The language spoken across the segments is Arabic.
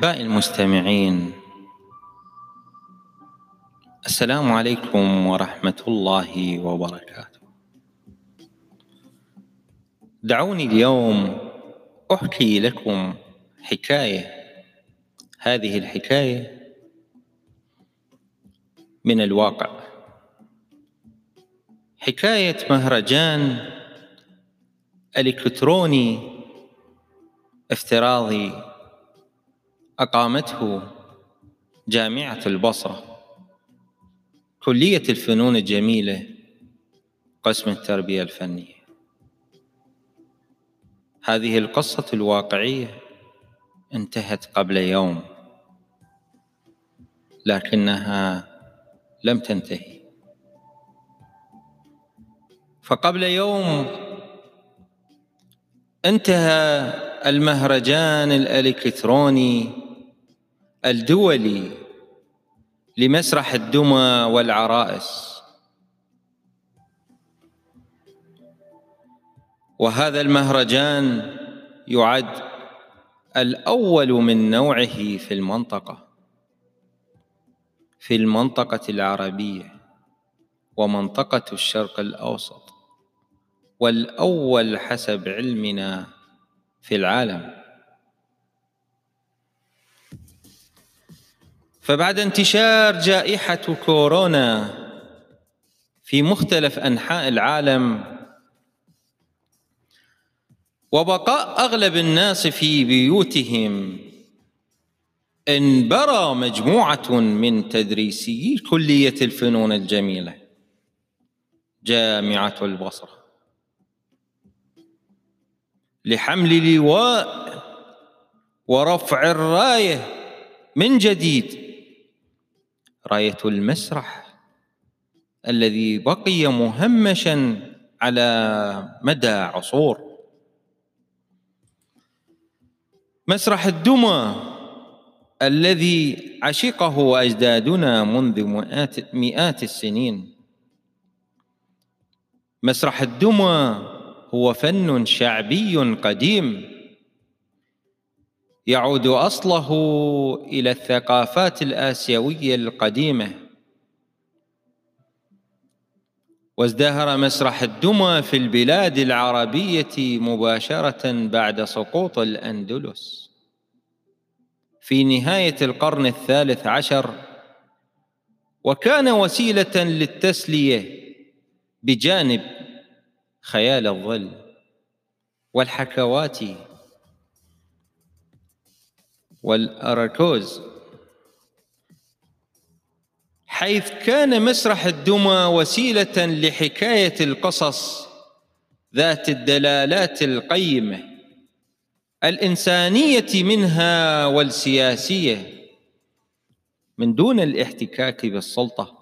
احبائي المستمعين السلام عليكم ورحمة الله وبركاته. دعوني اليوم أحكي لكم حكاية هذه الحكاية من الواقع. حكاية مهرجان الكتروني افتراضي أقامته جامعة البصرة. كلية الفنون الجميلة قسم التربية الفنية. هذه القصة الواقعية انتهت قبل يوم لكنها لم تنتهي. فقبل يوم انتهى المهرجان الإلكتروني الدولي لمسرح الدمى والعرائس. وهذا المهرجان يعد الأول من نوعه في المنطقة في المنطقة العربية ومنطقة الشرق الأوسط والأول حسب علمنا في العالم. فبعد انتشار جائحة كورونا في مختلف أنحاء العالم وبقاء أغلب الناس في بيوتهم انبرى مجموعة من تدريسي كلية الفنون الجميلة جامعة البصرة. لحمل لواء ورفع الراية من جديد. رأية المسرح الذي بقي مهمشا على مدى عصور. مسرح الدمى الذي عشقه أجدادنا منذ مئات السنين. مسرح الدمى هو فن شعبي قديم يعود أصله إلى الثقافات الآسيوية القديمة. وازدهر مسرح الدمى في البلاد العربية مباشرة بعد سقوط الأندلس. في نهاية القرن الثالث عشر وكان وسيلة للتسلية بجانب خيال الظل والحكوات والأراكوز. حيث كان مسرح الدمى وسيلة لحكاية القصص ذات الدلالات القيمة الإنسانية منها والسياسية من دون الاحتكاك بالسلطة.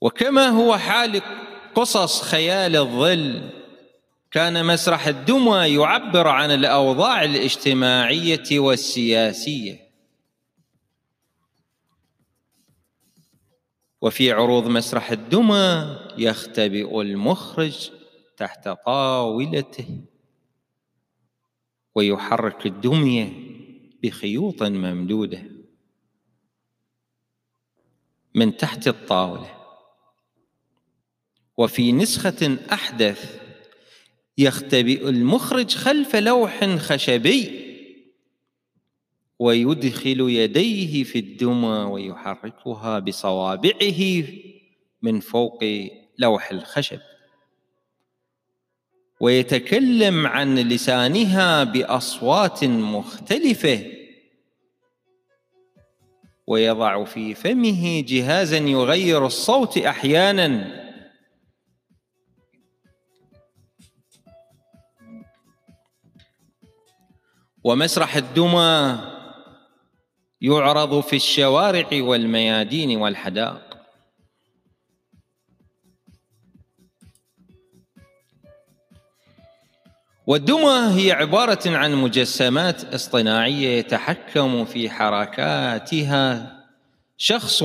وكما هو حال قصص خيال الظل كان مسرح الدمى يعبر عن الأوضاع الاجتماعية والسياسية. وفي عروض مسرح الدمى يختبئ المخرج تحت طاولته ويحرك الدمية بخيوط ممدودة من تحت الطاولة. وفي نسخة أحدث يختبئ المخرج خلف لوح خشبي ويدخل يديه في الدمى ويحركها بصوابعه من فوق لوح الخشب. ويتكلم عن لسانها بأصوات مختلفة. ويضع في فمه جهازا يغير الصوت أحيانا. ومسرح الدمى يعرض في الشوارع والميادين والحدائق. والدمى هي عبارة عن مجسمات اصطناعية يتحكم في حركاتها. شخص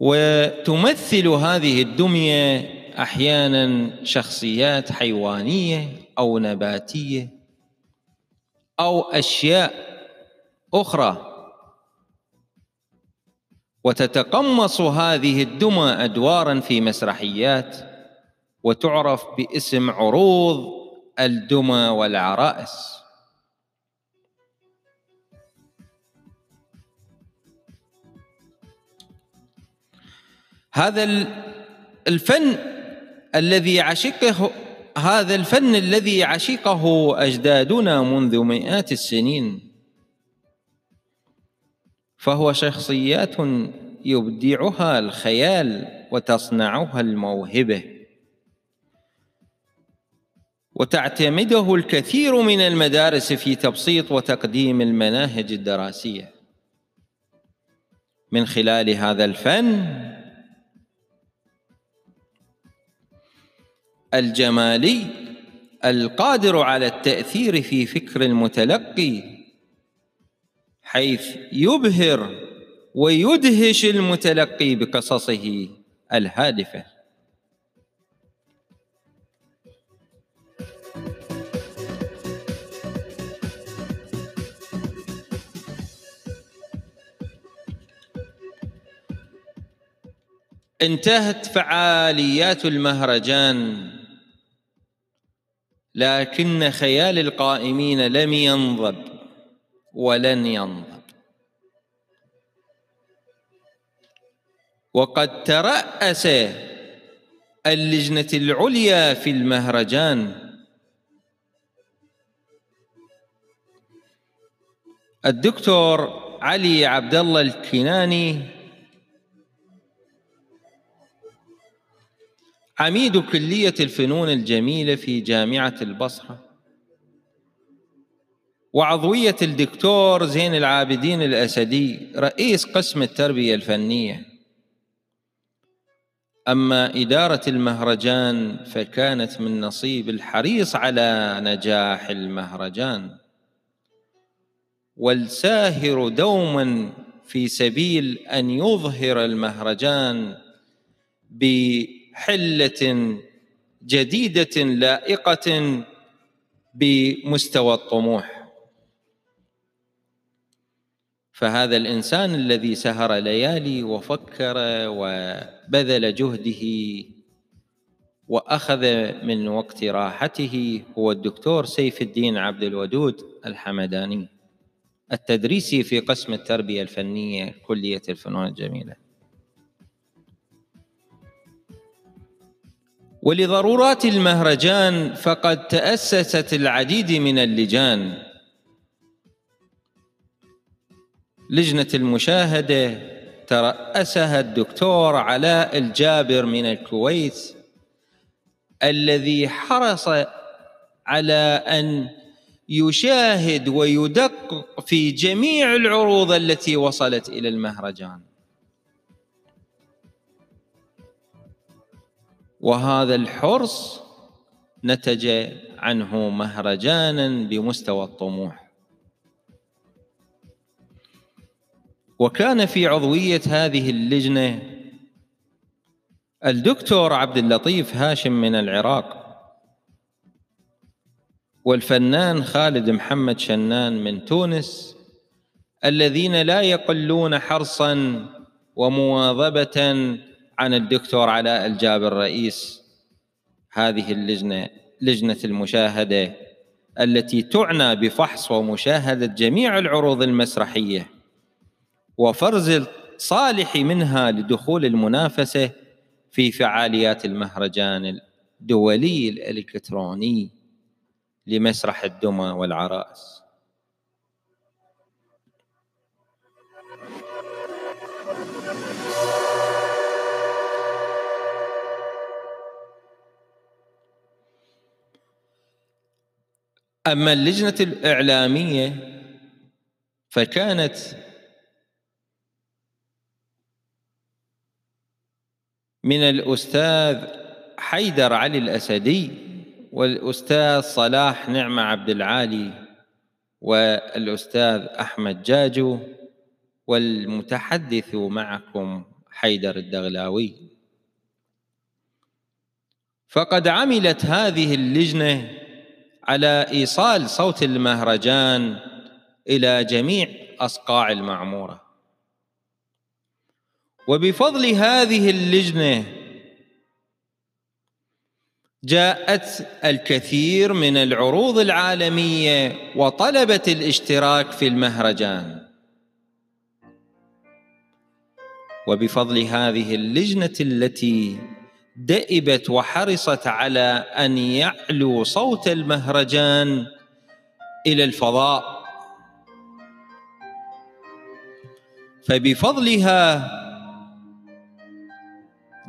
وتمثل هذه الدمية أحيانا شخصيات حيوانية أو نباتية أو أشياء أخرى. وتتقمص هذه الدمى أدوارا في مسرحيات وتعرف باسم عروض الدمى والعرائس. هذا الفن الذي عشقه هذا الفن الذي عشقه أجدادنا منذ مئات السنين. فهو شخصيات يبدعها الخيال وتصنعها الموهبة. وتعتمده الكثير من المدارس في تبسيط وتقديم المناهج الدراسية. من خلال هذا الفن الجمالي القادر على التأثير في فكر المتلقي حيث يبهر ويدهش المتلقي بقصصه الهادفة. انتهت فعاليات المهرجان لكن خيال القائمين لم ينضب ولن ينضب. وقد ترأس اللجنة العليا في المهرجان الدكتور علي عبد الله الكناني عميد كلية الفنون الجميلة في جامعة البصرة. وعضوية الدكتور زين العابدين الأسدي رئيس قسم التربية الفنية. أما إدارة المهرجان فكانت من نصيب الحريص على نجاح المهرجان. والساهر دوما في سبيل أن يظهر المهرجان ب حلة جديدة لائقة بمستوى الطموح. فهذا الإنسان الذي سهر ليالي وفكر وبذل جهده وأخذ من وقت راحته هو الدكتور سيف الدين عبد الودود الحمداني التدريسي في قسم التربية الفنية كلية الفنون الجميلة. ولضرورات المهرجان فقد تأسست العديد من اللجان. لجنة المشاهدة ترأسها الدكتور علاء الجابر من الكويت الذي حرص على أن يشاهد ويدقق في جميع العروض التي وصلت إلى المهرجان. وهذا الحرص نتج عنه مهرجانا بمستوى الطموح. وكان في عضوية هذه اللجنة الدكتور عبد اللطيف هاشم من العراق والفنان خالد محمد شنان من تونس الذين لا يقلون حرصا ومواظبة عن الدكتور علاء الجابر رئيس هذه اللجنة لجنة المشاهدة التي تعنى بفحص ومشاهدة جميع العروض المسرحية وفرز الصالح منها لدخول المنافسة في فعاليات المهرجان الدولي الإلكتروني لمسرح الدمى والعرائس أما اللجنة الإعلامية فكانت من الأستاذ حيدر علي الأسدي والأستاذ صلاح نعمة عبد العالي والأستاذ أحمد جاجو والمتحدث معكم حيدر الدغلاوي. فقد عملت هذه اللجنة على إيصال صوت المهرجان إلى جميع أصقاع المعمورة. وبفضل هذه اللجنة جاءت الكثير من العروض العالمية وطلبت الاشتراك في المهرجان. وبفضل هذه اللجنة التي دئبت وحرصت على أن يعلو صوت المهرجان إلى الفضاء. فبفضلها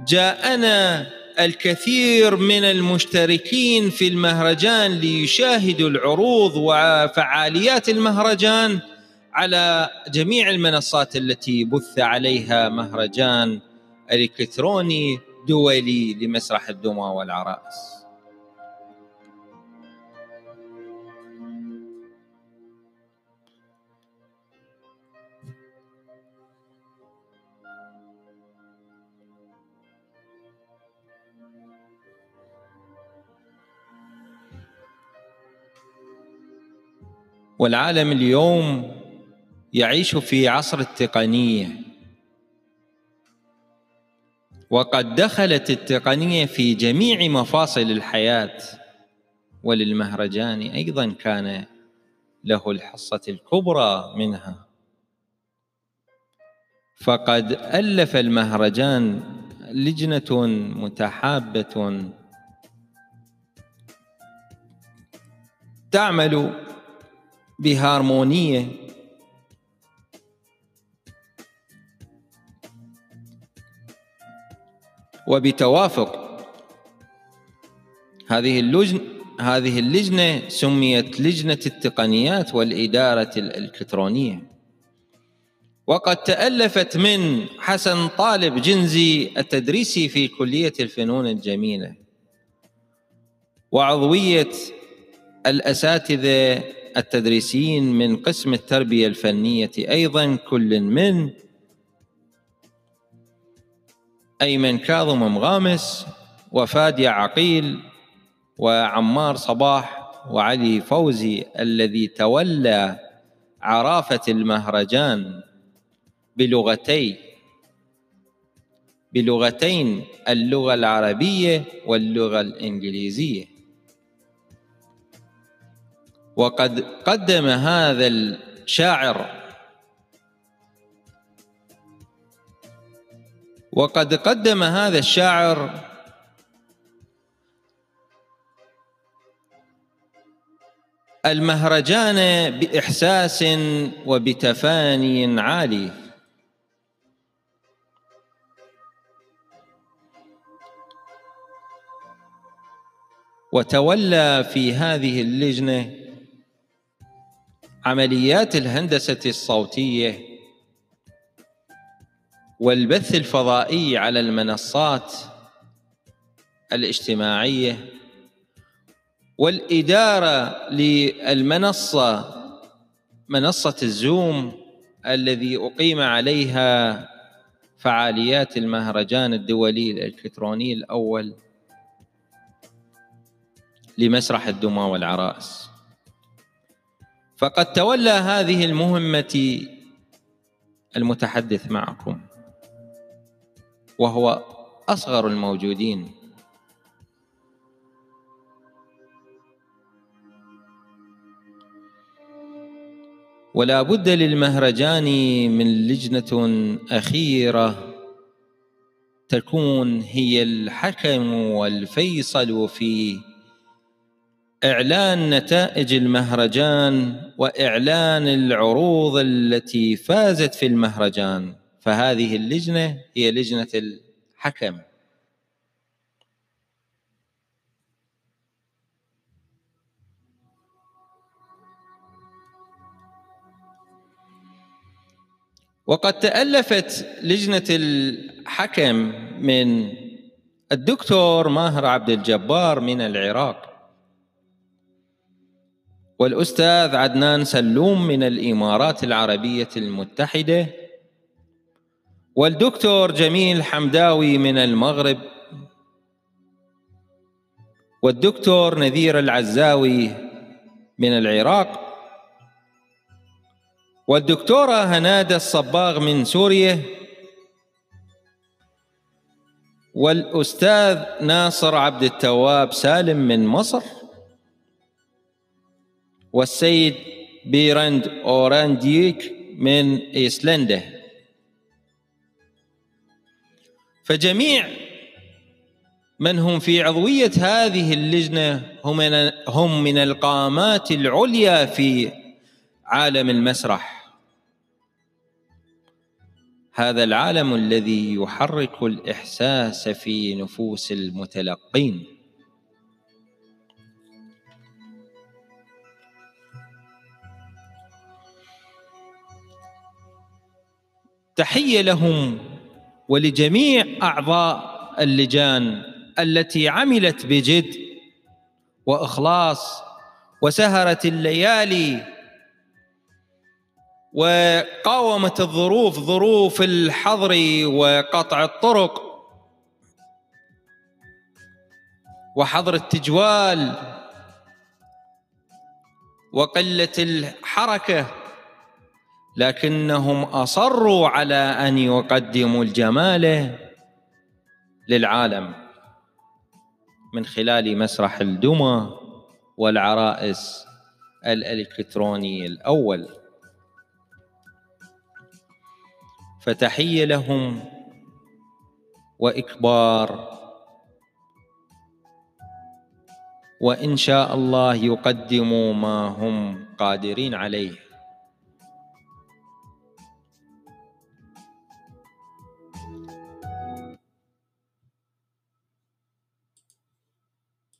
جاءنا الكثير من المشتركين في المهرجان ليشاهدوا العروض وفعاليات المهرجان على جميع المنصات التي بث عليها مهرجان إلكتروني دولي لمسرح الدمى والعرائس والعالم اليوم يعيش في عصر التقنية. وقد دخلت التقنية في جميع مفاصل الحياة وللمهرجان أيضا كان له الحصة الكبرى منها. فقد ألف المهرجان لجنة متحابة. تعمل بهارمونية وبتوافق. هذه اللجنة هذه اللجنة سميت لجنة التقنيات والإدارة الإلكترونية. وقد تألفت من حسن طالب جنزي التدريسي في كلية الفنون الجميلة. وعضوية الأساتذة التدريسيين من قسم التربية الفنية أيضا كل من أيمن كاظم مغامس وفادي عقيل وعمار صباح وعلي فوزي الذي تولى عرافة المهرجان بلغتي بلغتين اللغة العربية واللغة الإنجليزية. وقد قدم هذا الشاعر وقد قدم هذا الشاعر المهرجان بإحساس وبتفاني عالي. وتولى في هذه اللجنة عمليات الهندسة الصوتية والبث الفضائي على المنصات الاجتماعية والإدارة للمنصة منصة الزوم الذي أقيم عليها فعاليات المهرجان الدولي الإلكتروني الأول لمسرح الدمى والعرائس. فقد تولى هذه المهمة المتحدث معكم. وهو أصغر الموجودين. ولا بد للمهرجان من لجنة أخيرة تكون هي الحكم والفيصل في إعلان نتائج المهرجان وإعلان العروض التي فازت في المهرجان. فهذه اللجنة هي لجنة الحكم. وقد تألفت لجنة الحكم من الدكتور ماهر عبد الجبار من العراق. والأستاذ عدنان سلوم من الإمارات العربية المتحدة. والدكتور جميل حمداوي من المغرب والدكتور نذير العزاوي من العراق والدكتورة هنادة الصباغ من سوريا والأستاذ ناصر عبد التواب سالم من مصر والسيد بيرند أورانديك من إيسلندا. فجميع من هم في عضوية هذه اللجنة هم من, القامات العليا في عالم المسرح. هذا العالم الذي يحرك الإحساس في نفوس المتلقين. تحية لهم ولجميع أعضاء اللجان التي عملت بجد وإخلاص وسهرت الليالي وقاومت الظروف ظروف الحظر وقطع الطرق وحظر التجوال وقلة الحركة لكنهم أصروا على أن يقدموا الجمال للعالم من خلال مسرح الدمى والعرائس الإلكتروني الأول. فتحية لهم وإكبار وإن شاء الله يقدموا ما هم قادرين عليه.